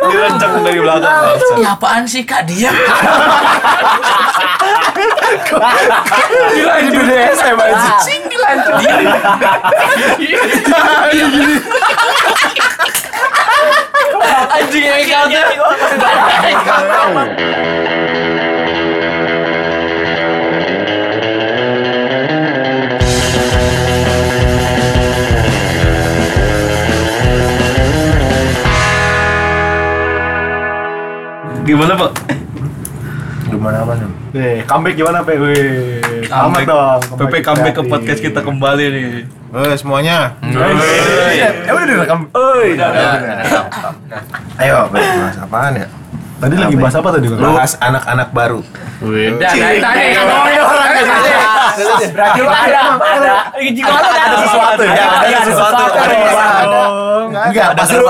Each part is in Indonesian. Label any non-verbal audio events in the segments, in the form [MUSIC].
Direnceng dari belakang. Ya apaan sih kak dia? Gila ini BDSM aja. Anjing yang kata. Gimana pak? Gimana apa nih? Nih, comeback gimana, Pe? Wih, selamat Comeback. dong. PP comeback ke podcast kita kembali nih. Eh semuanya. Eh, udah direkam. Oh, Ayo, bahas apaan ya? Tadi lagi bahas apa tadi? Bahas anak-anak baru. Udah dari tadi ngomongin orang tadi. Berarti lu ada ada jika lu ada sesuatu ya. Ada sesuatu. Ada sesuatu. Enggak, Ada pasti lu,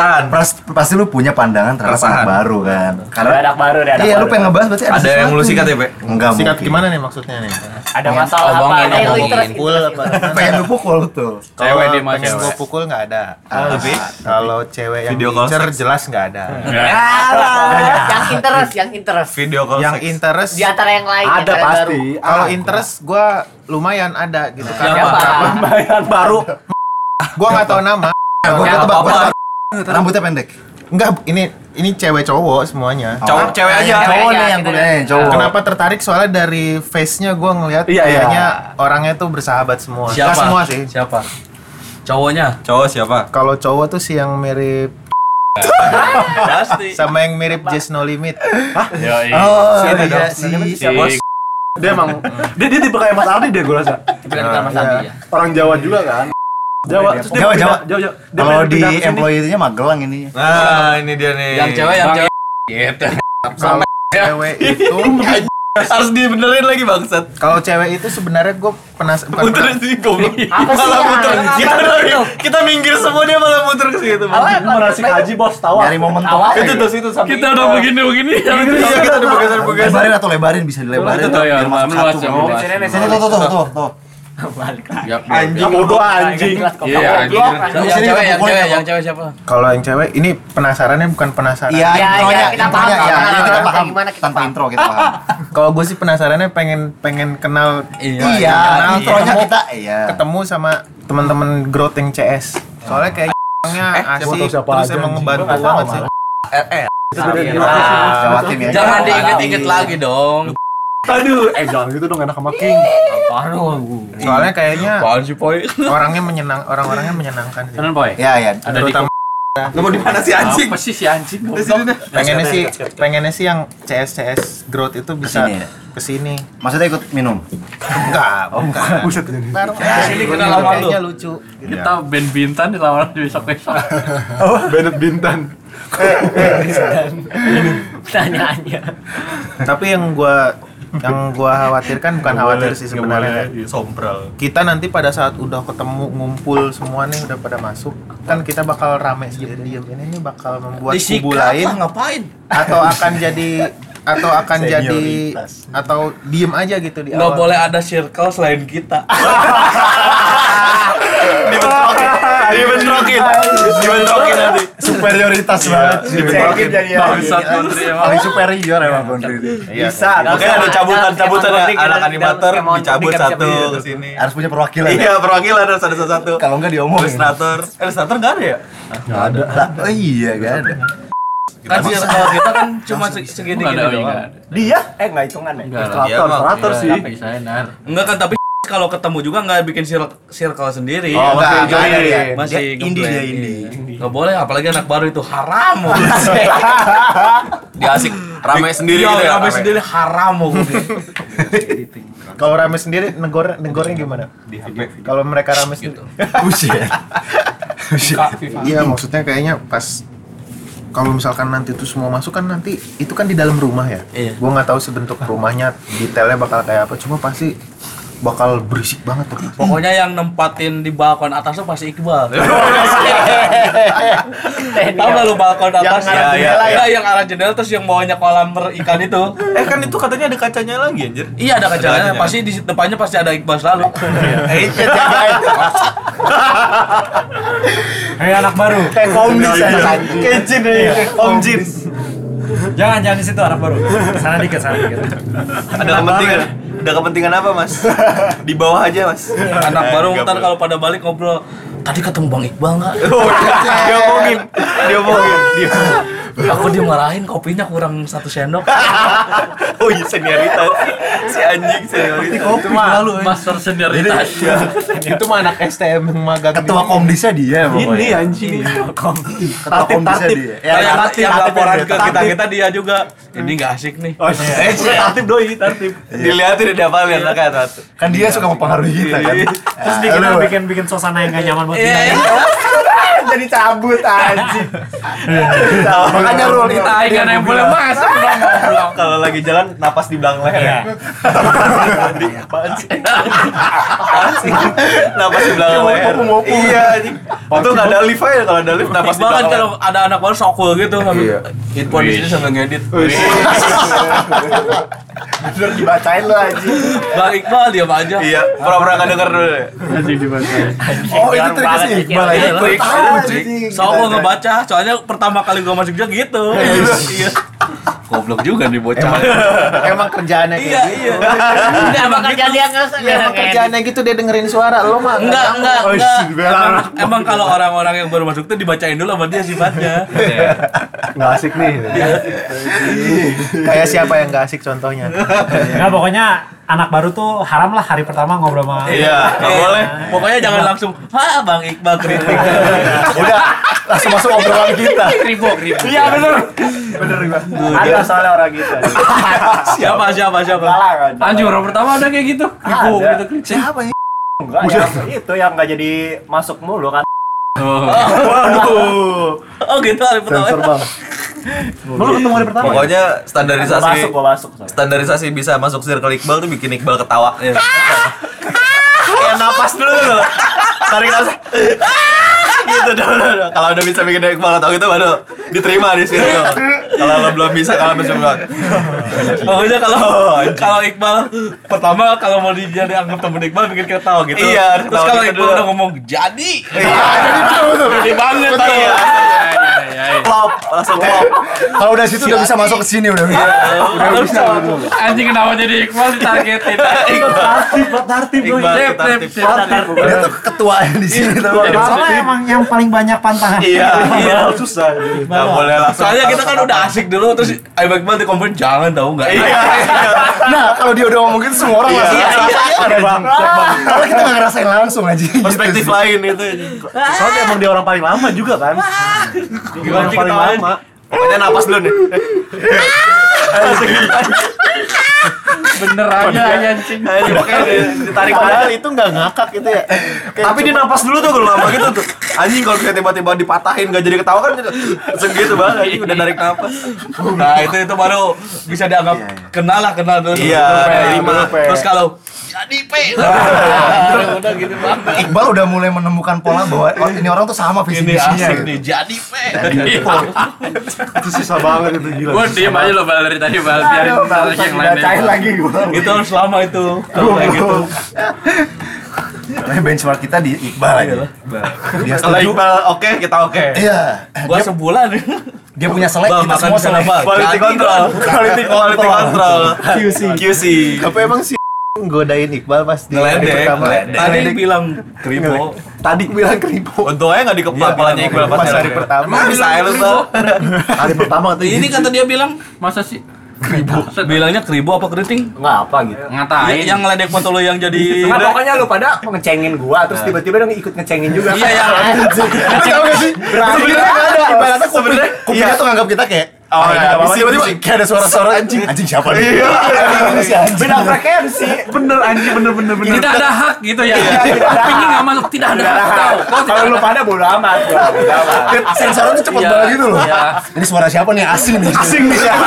pasti lu punya pandangan terhadap anak baru kan. Ada anak baru, ada Iya, lu pengen ngebahas berarti ada, Ada yang lu sikat ya, Pe? Enggak Sikat gimana nih maksudnya nih? Ada masalah apa? Ada yang interest- Pukul apa? Pengen lu pukul tuh. Cewek dia mah pengen cewek. gua pukul nggak ada. Tapi Kalau cewek yang jelas nggak ada. Yang interest, yang interest. video call Yang seks. interest Di antara yang lain. Ada yang pasti. kalau Ah. interest gua lumayan ada gitu kan. Siapa? Bayan baru. Gua nggak tahu nama. Nah, gua Ya, gua tebak. Rambutnya pendek. Enggak, ini ini cewek cowok semuanya. Cowok cewek aja. Cowok nih yang gue eh, cowok. Kenapa tertarik soalnya dari face-nya gua ngelihat Iya, iya. kayaknya orangnya tuh bersahabat semua. Siapa? Nggak semua sih. Siapa? Cowoknya. Cowok siapa? Kalau cowok tuh sih yang mirip Pasti. sama yang mirip Just No Limit. Oh, Siapa iya dong? sih. Bos. Dia emang dia dia tipe kayak Mas Ardi deh gue rasa. Bukan kita Mas Andi ya. Orang Jawa juga kan. Jawa, terus dia Jawa, Jawa. Jawa, Jawa. Dia Kalau di sini. employee-nya Magelang ini. Nah, ini dia nih. Yang cewek yang cewek. Gitu. Kalau cewek itu harus dibenerin lagi bangsat. kalau cewek itu sebenarnya gue penas Muter sih goblok. Apa sih Malah ya? muter. Kita itu? kita minggir semua dia malah muter ke situ. Apa? Itu menasik haji bos tahu. Nyari momen Awal. Itu tuh situ sampai. Kita udah begini-begini. Iya, kita udah bergeser-bergeser. Lebarin atau lebarin bisa dilebarin. Itu tuh ya, masuk luas satu. ya, Tuh, luas. Tuh, tuh, tuh, tuh, tuh. Anjing bodoh anjing. Iya, anjing. Yang cewek, yang cewek, ya, yang cewek siapa? kalau yang cewek ini penasarannya bukan penasaran. Iya, Ya, intronya, ya, kita paham, ya, iya, kita paham. Gimana kita Tanpa paham. intro kita paham. [LAUGHS] Kalau gue sih penasarannya pengen pengen kenal Iya, kenal, intronya ketemu- kita, iya. ketemu sama teman-teman growth yang CS. Soalnya kayak tahu asik terus emang ngebantu banget sih. RR. Iya. tim ya. Jangan diinget-inget lagi dong. Aduh, eh jangan gitu dong enak sama King. Apaan lu? Soalnya kayaknya Apaan sih, Poy? orangnya menyenang orang-orangnya menyenangkan sih. Tenan, Poy. Ya, ya. Terutama Lu mau di mana sih anjing? Apa sih si anjing? pengennya sih pengennya sih yang CS CS growth itu bisa Ke sini ya? ke sini. Maksudnya ikut minum. Enggak, bukan. [LAUGHS] Buset ini. Ke sini juga sama lu. lucu. Kita band bintan dilawan [LAUGHS] besok-besok. Oh, Bennett Bintan. [LAUGHS] Pertanyaannya. Tapi yang gua yang gua khawatirkan bukan khawatir sih sebenarnya. Sombral. Kita nanti pada saat udah ketemu ngumpul semua nih udah pada masuk, kan kita bakal rame sendiri diem ini nih bakal membuat kubu lain ngapain? atau akan jadi atau akan jadi atau diem aja gitu di Nggak awal. boleh ada circle selain kita. [LAUGHS] Dibentrokin. Dibentrokin nanti. Superioritas banget. Dibentrokin jadi Bangsat Putri emang. Paling superior emang Gondri. Bisa. Makanya ada cabutan-cabutan ya, Emang anak animator dicabut satu bisa ke sini. Harus punya perwakilan. ya? Iya, perwakilan harus ada satu. Kalau enggak diomongin. Ilustrator. Eh, Ilustrator enggak ada ya? Enggak ada. Oh iya, enggak ada. Kan circle kita kan cuma segini gini doang. Dia? Eh enggak hitungan ya? Iya, Ilustrator, ilustrator sih. Enggak kan tapi kalau ketemu juga nggak bikin circle, circle sendiri. Oh, enggak, Masih enggak dia. Masih Dia indie dia indie. Nggak boleh, apalagi anak baru itu haram. [LAUGHS] Dia asik rame sendiri Iya, gitu ya. rame rame. sendiri haram. [LAUGHS] Kalau rame sendiri negor negornya gimana? Kalau mereka rame sendiri. [LAUGHS] Buset. Iya, maksudnya kayaknya pas kalau misalkan nanti itu semua masuk kan nanti itu kan di dalam rumah ya. Iya. Gua nggak tahu sebentuk rumahnya detailnya bakal kayak apa. Cuma pasti bakal berisik banget tuh. Pokoknya yang nempatin di balkon atas tuh pasti Iqbal. [LAUGHS] Tahu nggak lu balkon atas? Yang arah ya, jendela ya, yang arah jendela terus yang bawahnya kolam ikan itu. Eh kan itu katanya ada kacanya lagi anjir. Iya ada kacanya, kacanya. pasti di depannya pasti ada Iqbal selalu. [LAUGHS] Eh. [LAUGHS] Hei anak baru. Kayak komdis Iya. Kayak Jin ya, Om Jin. Jangan jangan di situ anak baru. Sana dikit, sana dikit. Ada kepentingan. Ada kepentingan apa, Mas? [LAUGHS] Di bawah aja, Mas. Anak baru ntar kalau pada balik ngobrol, tadi ketemu Bang Iqbal nggak? [LAUGHS] Oh, dia omongin. Dia omongin. Dia. Aku dimarahin kopinya kurang satu sendok. [LAUGHS] [LAUGHS] Oh iya senioritas. Si anjing senioritas. Kopi lalu. Master senioritas. Itu mah anak STM yang magang. Ketua komdisnya dia Ini anjing. Ketua komdisnya dia. Ya, yang, laporan ke kita kita dia juga. Ini nggak asik nih. Oh, eh, tertib doi, tertib. Dilihatin dia apa lihat kayak satu. Kan dia suka mempengaruhi kita kan. Terus bikin Halo. bikin bikin suasana yang gak nyaman buat Iya, dia. iya. [LAUGHS] Jadi cabut anjing. Makanya rule itu. Ah, ikan yang boleh masuk. Kalau lagi jalan napas di belakang leher. Iya. Di apaan sih? Apaan sih? Napas di belakang leher. Iya anjing. Untung nggak ada lift aja kalau ada lift napas di kan belakang kalau ada anak baru sok cool gitu sambil hitphone di sini sambil ngedit. Bener dibacain lu anjing. Bang Iqbal diam aja. Iya, pura-pura nggak denger dulu. Anjing dibacain. Oh, itu triknya sih Iqbal Iya, aja. trik. Tahu, Itu anjing. So gua ngebaca, soalnya pertama kali gua masuk juga gitu. Iya. Goblok juga nih bocah. Emang kerjaannya kayak Iya, gitu. iya. Ini emang gitu. Iya, emang kerjaannya gitu dia dengerin suara lo mah. Enggak, enggak, Oh, enggak. Emang, emang kalau orang-orang yang baru masuk tuh dibacain dulu sama dia sifatnya. Nggak asik nih. Kayak siapa yang gak asik contohnya? Enggak pokoknya anak baru tuh haram lah hari pertama ngobrol sama Iya, nggak boleh. Pokoknya jangan langsung, "Ha, Bang Iqbal kritik." Udah langsung masuk obrolan kita. Kribo, kribo. Iya bener. Ada soalnya orang gitu. Siapa, siapa, siapa? Anjir, orang pertama ada kayak gitu. Kribo Ada. gitu kritik. Siapa ya? Enggak, itu yang nggak jadi masuk mulu kan. Waduh. Oh gitu hari pertama. [LAUGHS] Lu ketemu hari pertama? Pokoknya Gua standarisasi masuk, gua masuk. standarisasi bisa masuk circle Iqbal tuh bikin Iqbal ketawa. [LAUGHS] Iya. Kayak napas dulu tuh. loh. Tarik nafas. [LAUGHS] gitu dulu. Kalau udah bisa bikin Iqbal ketawa gitu baru diterima di circle. Kalau lo belum bisa kalau masih belum. Pokoknya kalau kalau Iqbal pertama kalau mau dia dianggap temen Iqbal bikin kita tahu gitu. Iya, Terus ketawa kalau Iqbal udah ngomong jadi. Iya. Jadi banget Betul. Iya. Klop, langsung klop. Kalau udah situ udah bisa masuk ke sini udah bisa. Udah bisa. Anjing kenapa jadi Iqbal ditargetin? Iqbal Sip, tertib. sip, sip. Dia tuh ketuanya di sini tuh. Soalnya emang yang paling banyak pantangan. Iya, iya. Susah. Nggak boleh langsung. Soalnya kita kan udah asik dulu terus Ayo Iqbal dikomen jangan tahu nggak? Iya, iya. Nah, kalau dia udah ngomong gitu semua orang langsung. Iya, iya. Kalau kita nggak ngerasain langsung aja. gitu Perspektif sih. lain itu. Soalnya emang dia orang paling lama juga kan. Dia orang Anjing paling lama. Pokoknya napas dulu nih. [LAUGHS] [LAUGHS] Bener aja anjing. Anjing, Pokoknya ditarik Padahal balik. itu nggak ngakak gitu ya. Tapi dia napas dulu tuh kalau lama gitu tuh. Anjing kalau bisa tiba-tiba dipatahin gak jadi ketawa kan segitu banget anjing udah narik napas. Nah itu itu baru bisa dianggap kenal lah kenal dulu. Iya. Terus kalau jadi P. Nah, Udah gitu banget. Iqbal udah mulai menemukan pola bahwa oh, ini orang tuh sama visi Ini misinya. gitu. nih jadi P. Itu susah banget itu gila. Gue diem aja lo bal dari tadi bal biarin bal yang lain. Lagi gua. Itu harus lama itu. Kalau kayak gitu. Makanya benchmark kita di Iqbal aja. [LAUGHS] Dia Kalau setuju. Iqbal oke, kita oke. Iya. Gua Dia, sebulan. dia punya selek, kita makan semua selek. Quality control. [LAUGHS] Quality quality control. QC. QC. Apa emang sih [LAUGHS] godain Iqbal pas di Ngeledek. pertama? Tadi bilang kripo. Tadi bilang keribu. Untungnya nggak dikepal kepalanya Iqbal pas, hari pertama. Emang bisa lu? Hari pertama tuh Ini kata dia bilang masa sih kribo? [LAUGHS] Bilangnya kribo apa keriting? Nggak apa gitu. Ngatain. Yang ngeledek foto lo yang jadi [LAUGHS] Nah, pokoknya lu pada ngecengin gua terus tiba-tiba dong ikut ngecengin juga. Iya yang Tahu gak sih? Berarti ada. Ibaratnya Sebenarnya, kupingnya iya. tuh nganggap kita kayak Oh, iya, tiba-tiba kayak ada suara-suara anjing. Anjing siapa nih? Iya. Ini. Beda frekuensi. Bener anjing bener bener bener. Tidak ada hak gitu ya. Kupingnya nggak masuk, tidak ada hak Kalau lu pada bodo amat. gua bodo amat. Sensornya tuh cepet Iya, banget gitu loh. iya. Ini suara siapa nih? Asing nih. Asing nih siapa?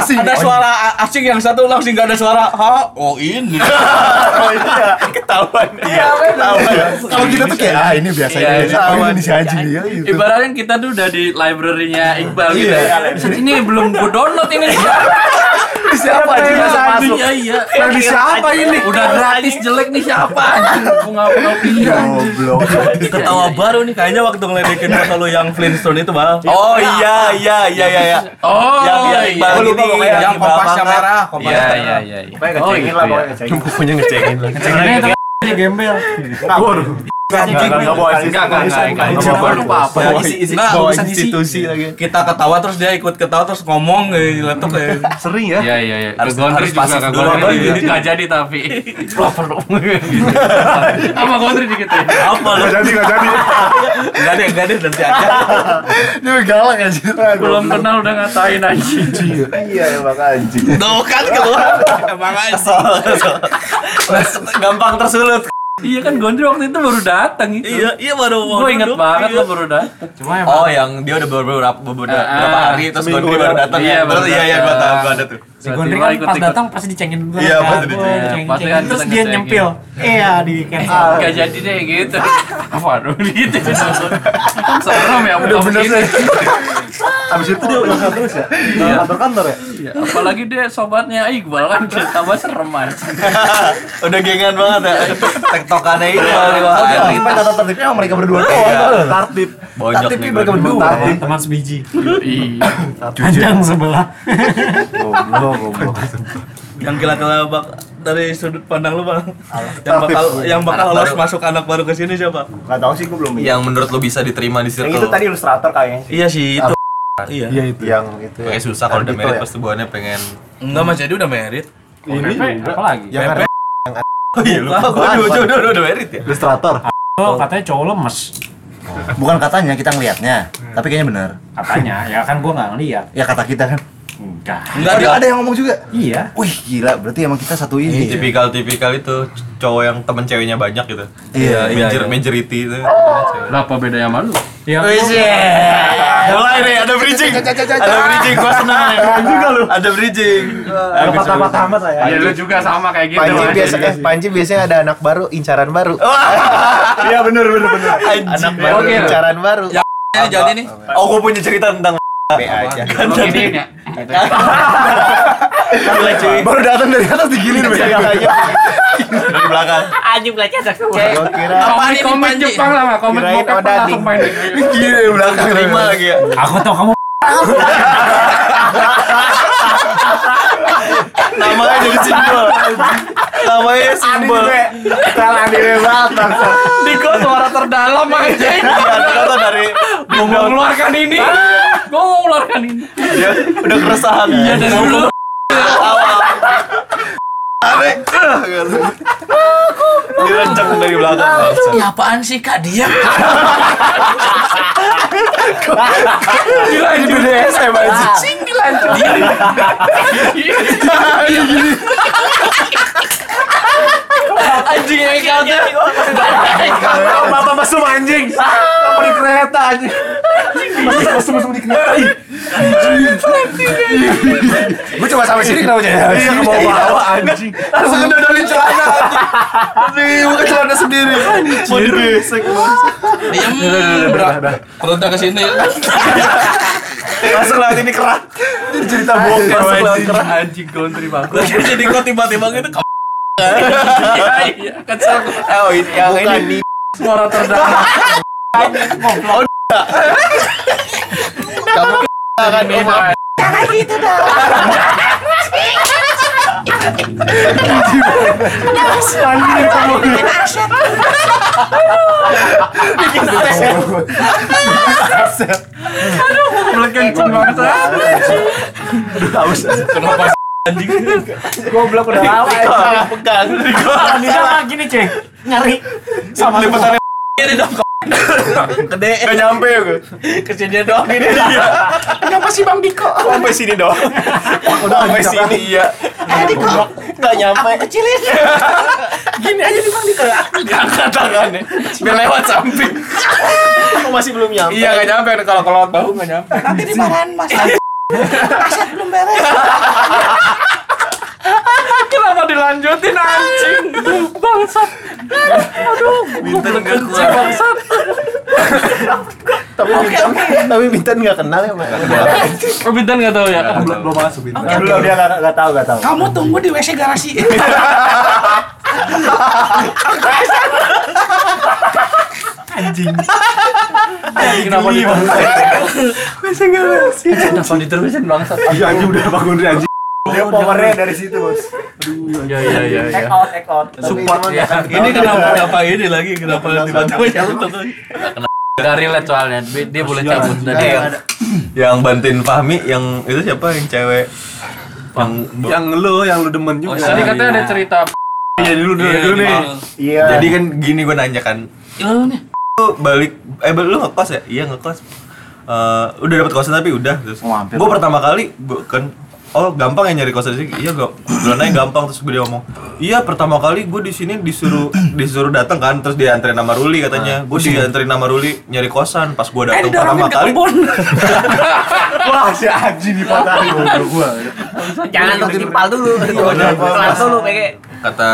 Asing. Ada suara asing yang satu langsung nggak ada suara. Ha, oh ini. Oh iya. ketahuan. Iya, bener. Kalau kita tuh kayak ah ini biasa Iya, ini. Oh ini si anjing nih. ya, gitu. Ibaratnya kita tuh udah di library-nya Iqbal gitu. Iya. Ini belum gue download ini. [LAUGHS] Siapa anjing masa masuk? Iya iya. Di siapa ini? Udah gratis jelek nih siapa anjing? Gue nggak pernah pilih. Goblok. Ketawa baru nih kayaknya waktu ngeledekin foto lu yang Flintstone itu bal. Oh iya iya iya iya iya. Oh Yang yang iya. Iqbal ini yang kompasnya merah, kompasnya Iya merah. iya iya. iya. Pokoknya ngecengin lah, pokoknya ngecengin. Pokoknya ngecengin lah. Gembel. Waduh. Enggak, enggak, enggak. Enggak, enggak, enggak, enggak. Enggak, apa? enggak, apa. Enggak, urusan isi. institusi lagi. Kita ketawa terus dia ikut ketawa terus ngomong kayak letuk kayak. Sering ya? Iya iya iya. Harus- Gondri harus juga pasif kan dulu, Gondri iya. ini nggak jadi tapi. Proper dong. Sama Gondri dikit ya. Apa lu? Enggak jadi, enggak jadi. Enggak deh, enggak deh nanti aja. Ini galak ya sih. Belum kenal udah ngatain anjing. Iya, emang anjing. Tuh kan keluar. Emang aja. Gampang tersulut. Iya kan Gondri waktu itu baru datang itu. Iya, iya baru Gue inget banget lo baru datang. Cuma emang Oh, yang dia udah beberapa beberapa, Ah, beberapa hari terus Gondri baru datang. iya, terus baru iya iya gua tahu gua ada tuh. Si Gondri kan ikut- pas ikut. datang pasti dicengin dulu. Iya, kan. pasti dicengin. Pasti kan Terus dia nyempil. Iya di cancel. Gak jadi deh gitu. [LAUGHS] Apa aduh gitu. Kan serem ya udah bener begini. Abis itu dia udah terus ya? Kantor-kantor ya? Iya, apalagi dia sobatnya Iqbal kan tambah serem aja. [LAUGHS] Udah gengan banget ya. Tektokannya itu. Kita tata tertibnya sama mereka berdua doang. Tartib. Bonyok Tartibnya nih mereka berdua. Teman sebiji. Iya. Panjang sebelah. Goblok, goblok. Yang kira-kira bak dari sudut pandang lu bang, yang bakal yang bakal Anak lolos baru. masuk anak baru ke sini siapa? Enggak tahu sih, gue belum Yang menurut lu bisa diterima di Yang circle. itu tadi ilustrator kayaknya sih. Iya sih itu. Iya. Iya itu. Yang itu ya. Kayak susah kalau udah Ardito merit ya? pasti buahnya pengen. Enggak Mas Jadi udah merit. Ini apa lagi? Yang. Oh iya lupa gua udah udah udah udah merit ya. ilustrator. Oh, katanya cowok lemes. Bukan katanya kita ngelihatnya, tapi kayaknya benar. Katanya, ya kan gua nggak ngeliat. Ya kata kita kan. Enggak. Enggak Ada ada yang ngomong juga. Iya. Wih gila, berarti emang kita satu Ini ini. tipikal-tipikal itu cowok yang temen ceweknya banyak gitu. Iya, iya, Major iya. majority itu. Berapa bedanya sama lu? Ya. Mulai nih ada bridging. Ada bridging gua senang nih. juga lu. Ada bridging. Ada patah-patah amat lah ya. Ya lu juga sama kayak gitu. Panji biasa eh, Panji biasanya ada anak baru, incaran baru. [LAUGHS] Iya bener bener bener. Anak baru, incaran baru. Ini jadi nih. Oh, gua punya cerita tentang B aja. Lu giniin ya. Baru datang dari atas digilin Be. dari belakang. Anjing belajar Gua kira Apaan ini Panji? lah, komen Kirain odading. Gini dari belakang. Terima lagi ya. Aku tahu kamu [LAUGHS] Namanya jadi simbol. Namanya simbol. Salah diri banget bangsa. Diko suara terdalam aja. Iya, ternyata dari Mau mengeluarkan ini. Gue mau mengeluarkan ini. dia udah keresahan. Iya dari dulu. Tarik. Direncang dari belakang. Ya apaan sih kak dia? Dilanjut deh SM aja. Anjing yang kata. Bapak mesum anjing. Apa di kereta anjing. Gue coba sampai sini kenapa jadi? Iya ke bawah-bawah anjing. Langsung ngedodolin celana. Anjing, bukan celana sendiri. Mau digesek. Diam. Perutnya ke sini. Langsung lihat ini kerak. Jadi cerita bokep Langsung lewat anjing. kerak. Anjing country bang. Jadi kok tiba-tiba gitu. Iya iya. Kesel. Oh, ini yang ini. Suara terdalam. Kamu. Kenapa Anjing. goblok udah lama ya. Pegang. gini. Nyari sama Lipatannya [LAUGHS] Ini dong. Gede. Gak nyampe gue. Ke sini doang ini. Kenapa sih Bang Diko? Sampai sini doang. Udah sampai sini iya. Eh Diko. Gak nyampe. kecilin. Gini aja nih Bang Diko. Diangkat tangannya. Biar lewat samping. Kok masih belum nyampe? Iya gak nyampe kalau kalau lewat bahu gak nyampe. Nanti dimarahin Mas. Aset belum beres. Kenapa dilanjutin anjing? Bangsat. Aduh, gak benci kuat. bangsat. Tapi Bintan, tapi Bintan nggak kenal ya, Mak. Oh, Bintan nggak tahu ya? Belum belum masuk Bintan. Belum dia nggak nggak tahu nggak tahu. Kamu tunggu di WC [LAUGHS] garasi. Kenapa diterusin? Kenapa diterusin bangsat? Iya anjing udah bangun dari anjing. Dia powernya dari situ bos. Iya iya iya. Take out take out. Support ya. Ini kenapa kenapa ini lagi? Kenapa tiba-tiba cabut tuh? Gak relate soalnya, dia boleh cabut dari Yang, yang bantuin Fahmi yang itu siapa yang cewek yang Yang lu yang lu demen juga. Tadi katanya ada cerita Iya dulu dulu Iya, dulu nih. Iya. jadi kan gini gue nanya kan Lu nih. lu balik eh lu ngekos ya iya ngekos Eh, udah dapat kosan tapi udah terus Oh, gue pertama kali gua kan oh gampang ya nyari kosan di sini? Iya gak bulannya gampang terus gue dia ngomong iya pertama kali gue di sini disuruh disuruh datang kan terus dia anterin nama Ruli katanya. Gue dianterin nama Ruli nyari kosan pas gue datang pertama kali. [LAUGHS] Wah si anjing dipatahin goblok gua. Jangan lu timpal dulu. Pelan dulu, kata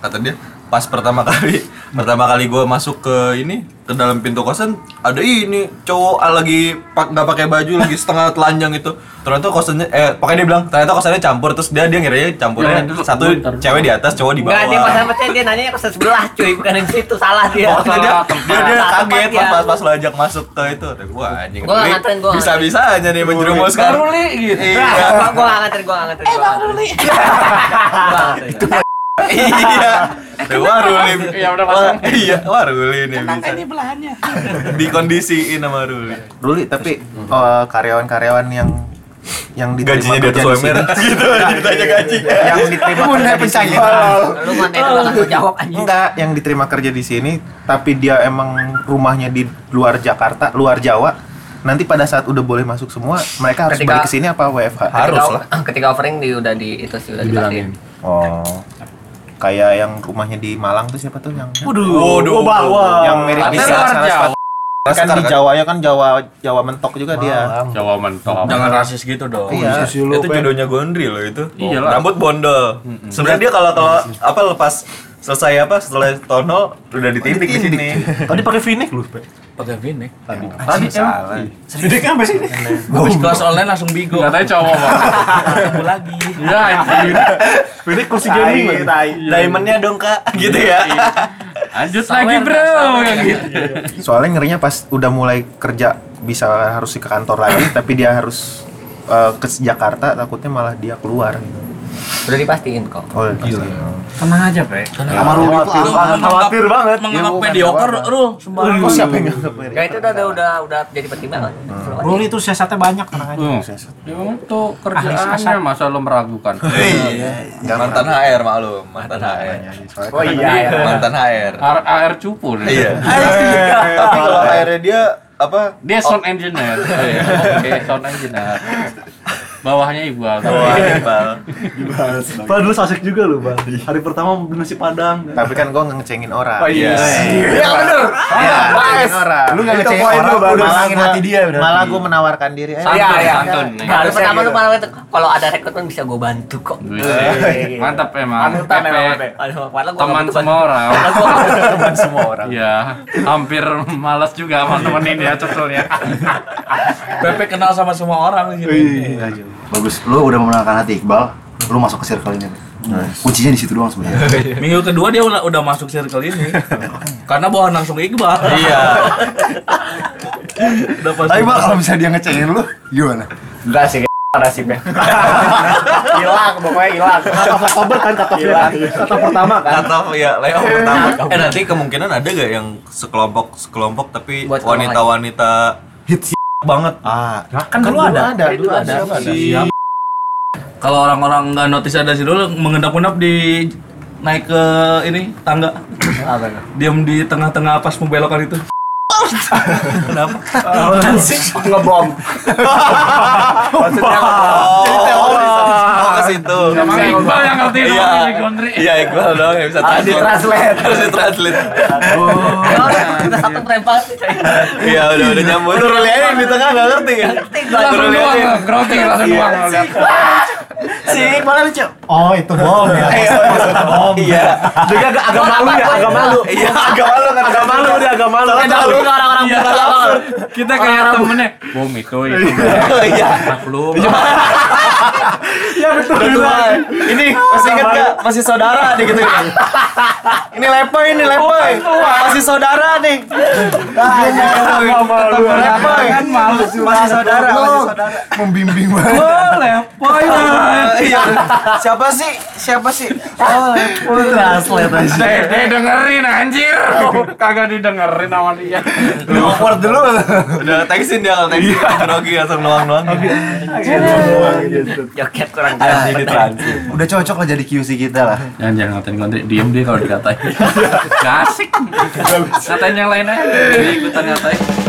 kata dia pas pertama kali pertama kali gue masuk ke ini ke dalam pintu kosan ada ini cowok lagi pak nggak pakai baju lagi setengah telanjang itu ternyata kosannya eh pokoknya dia bilang ternyata kosannya campur terus dia dia ngiranya campurnya satu cewek di atas cowok di Enggak, dia bawah pas sampai dia nanya ke sebelah cuy, bukan yang situ salah dia. Pokoknya dia, dia, dia Salah kaget pas, dia. pas, pas lo ajak masuk ke itu Wah anjing Gua nggak nganterin, gua nggak Bisa bisa aja nih menjerumuskan Baru li gitu. Iya Gua gua nggak nganterin, gua nggak nganterin. Eh, Bang Ruli. Iya. Tuh, Wah Ruli Iya, udah Wah, pasang. Iya Wah Ruli nih bisa. Ini belahannya. [LAUGHS] Dikondisiin sama Ruli. Ruli, tapi eh, karyawan-karyawan yang yang diterima Gajinya di atas UMR. sini, [LAUGHS] Gitu ditanya gaji yang diterima kerja di sini. Lu mana itu bakal jawab anjing. enggak yang diterima kerja di sini tapi dia emang rumahnya di luar Jakarta luar Jawa. Nanti pada saat udah boleh masuk semua mereka harus Ketika- balik ke sini apa WFH Harus lah. Ketika offering di udah di itu sih udah dipastiin. oh kayak yang rumahnya di Malang tuh siapa tuh yang Waduh bawa. yang mirip di satu kan di Jawa ya kan Jawa Jawa mentok juga dia. Jawa mentok. Jangan rasis gitu dong. iya. Itu jodohnya Gondri loh itu. Iyalah. Rambut bondol. Sebenarnya dia kalau kalau apa lepas selesai apa setelah tonol udah ditindik di sini [LAUGHS] Tadi pakai vinik lu. Pe. Pakai vinik. Tadi salah Vinik apa sih? Habis kelas online langsung bigo. Katanya cowok bang. Ketemu lagi. Iya anjing. Vinik kursi gaming. Diamondnya dong kak gitu ya Lanjut lagi bro. Gitu. soalnya ngerinya pas udah mulai kerja bisa harus ke kantor lagi tapi dia harus eh, ke Jakarta takutnya malah dia keluar gitu. Udah dipastiin kok. Oh, gila. Tenang aja pe. Sama Ruli itu apa? Khawatir banget. Menganggap mediocre, Ruh, sembarang. Kok siapa yang nganggap Ya itu udah udah udah, udah jadi pertimbangan. Ruli itu siasatnya banyak tenang aja. Ya itu kerjaannya masa lo meragukan. Mantan HR maklum Mantan HR Oh iya. Mantan HR AR cupu deh. Iya Tapi [LAUGHS] kalau akhirnya dia apa Dia sound engineer. Iya, Oke, sound engineer. Bawahnya Iqbal. Wah, [LAUGHS] Iqbal. Padahal dulu asik juga lu, Bang. Hari pertama beli nasi Padang. Tapi kan gua nggak ngecengin orang. Oh iya. Iya bener. Iya, ngecengin orang. Lu nggak Itu ngecengin orang, lu, udah gua- hati dia berarti. Malah gua menawarkan diri. Santun, Iya, iya. Baru pertama lu malah itu kalau ada rekrutmen bisa gue bantu kok. Wih, Mantap emang. Panutan emang. Aduh, padahal gua Teman semua orang. teman semua orang. Iya, hampir malas juga sama temenin ya cetelnya. Pepe kenal sama semua orang di sini. Bagus. Lu udah memenangkan hati Iqbal. Lu masuk ke circle ini. Pe. Kuncinya di situ doang sebenarnya. [LAUGHS] Minggu kedua dia udah, udah masuk circle ini. Karena bawa langsung Iqbal. Iya Udah pasti. Tapi Bang, kalau misalnya dia ngecengin lu, gimana? Enggak sih, [LAUGHS] nasibnya. Hilang, pokoknya hilang. Kata Oktober kan kata kan. Kata pertama kan. Kata ya layoff [LAUGHS] pertama Eh nanti kemungkinan ada gak yang sekelompok Sekelompok tapi wanita-wanita Hits banget Ah, Kan dulu ada. ada, dulu ada. Siap. Kalau orang-orang nggak notice ada si dulu mengendap-endap di naik ke ini tangga. Diam di tengah-tengah pas pembelokan itu. Kenapa? Ngebom. Maksudnya Jadi teori. Oh, situ. Emang Iqbal yang ngerti Iya. doang ini Gondri. Iya, Iqbal doang yang bisa Harus ditranslate. Harus ditranslate. Kita satu telepati. Iya, udah udah nyambung. Itu Ruli aja di tengah enggak ngerti kan? Langsung Ruli doang, aja. grogi langsung doang lihat. Si Iqbal lucu. Oh, itu bom ya. Iya. Dia agak agak malu ya, agak malu. Iya, agak malu kan. Agak malu dia agak malu. Kita dulu ke orang-orang Iya. Kita kayak temennya, bom itu itu. Iya. Maklum. Iya betul. Ini masih inget gak? Masih saudara nih gitu kan. Ini lepoy, ini lepoy. Masih saudara nih. Malu. Lepoy. Kan malu Masih saudara, masih saudara. Membimbing banget. boleh. Poy. Iya. Siapa sih? Siapa sih? Oh, lepoy. Translate aja. Eh, eh, dengerin anjir. [LAUGHS] Kagak didengerin sama dia. Udah awkward dulu. Udah textin dia kalau textin grogi langsung nuang-nuang. Joget kurang Anjing ini transit. Udah cocok lah jadi QC kita lah. Jangan jangan ngatain Gondri, diem dia kalau dikatain. [LAUGHS] Gak asik. Ngatain yang lain aja. Ikutan ngatain.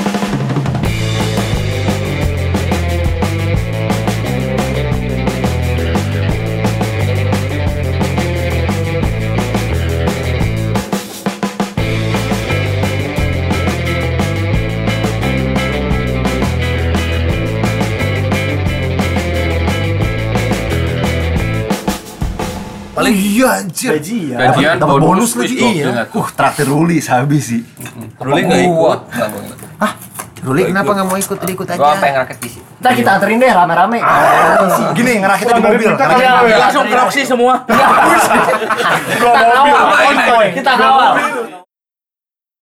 Paling iya anjir. Gajian Dapat bonus bonus lagi. Iya. Uh, traktir Ruli habis sih. Ruli enggak ikut. Ruli kenapa nggak mau ikut ikut aja? Gua pengen rakit PC. Ntar kita anterin deh rame-rame. Gini, ngerakitnya di mobil. Di. Langsung proxy semua. [LAUGHS] Kita kawal. Kita kawal.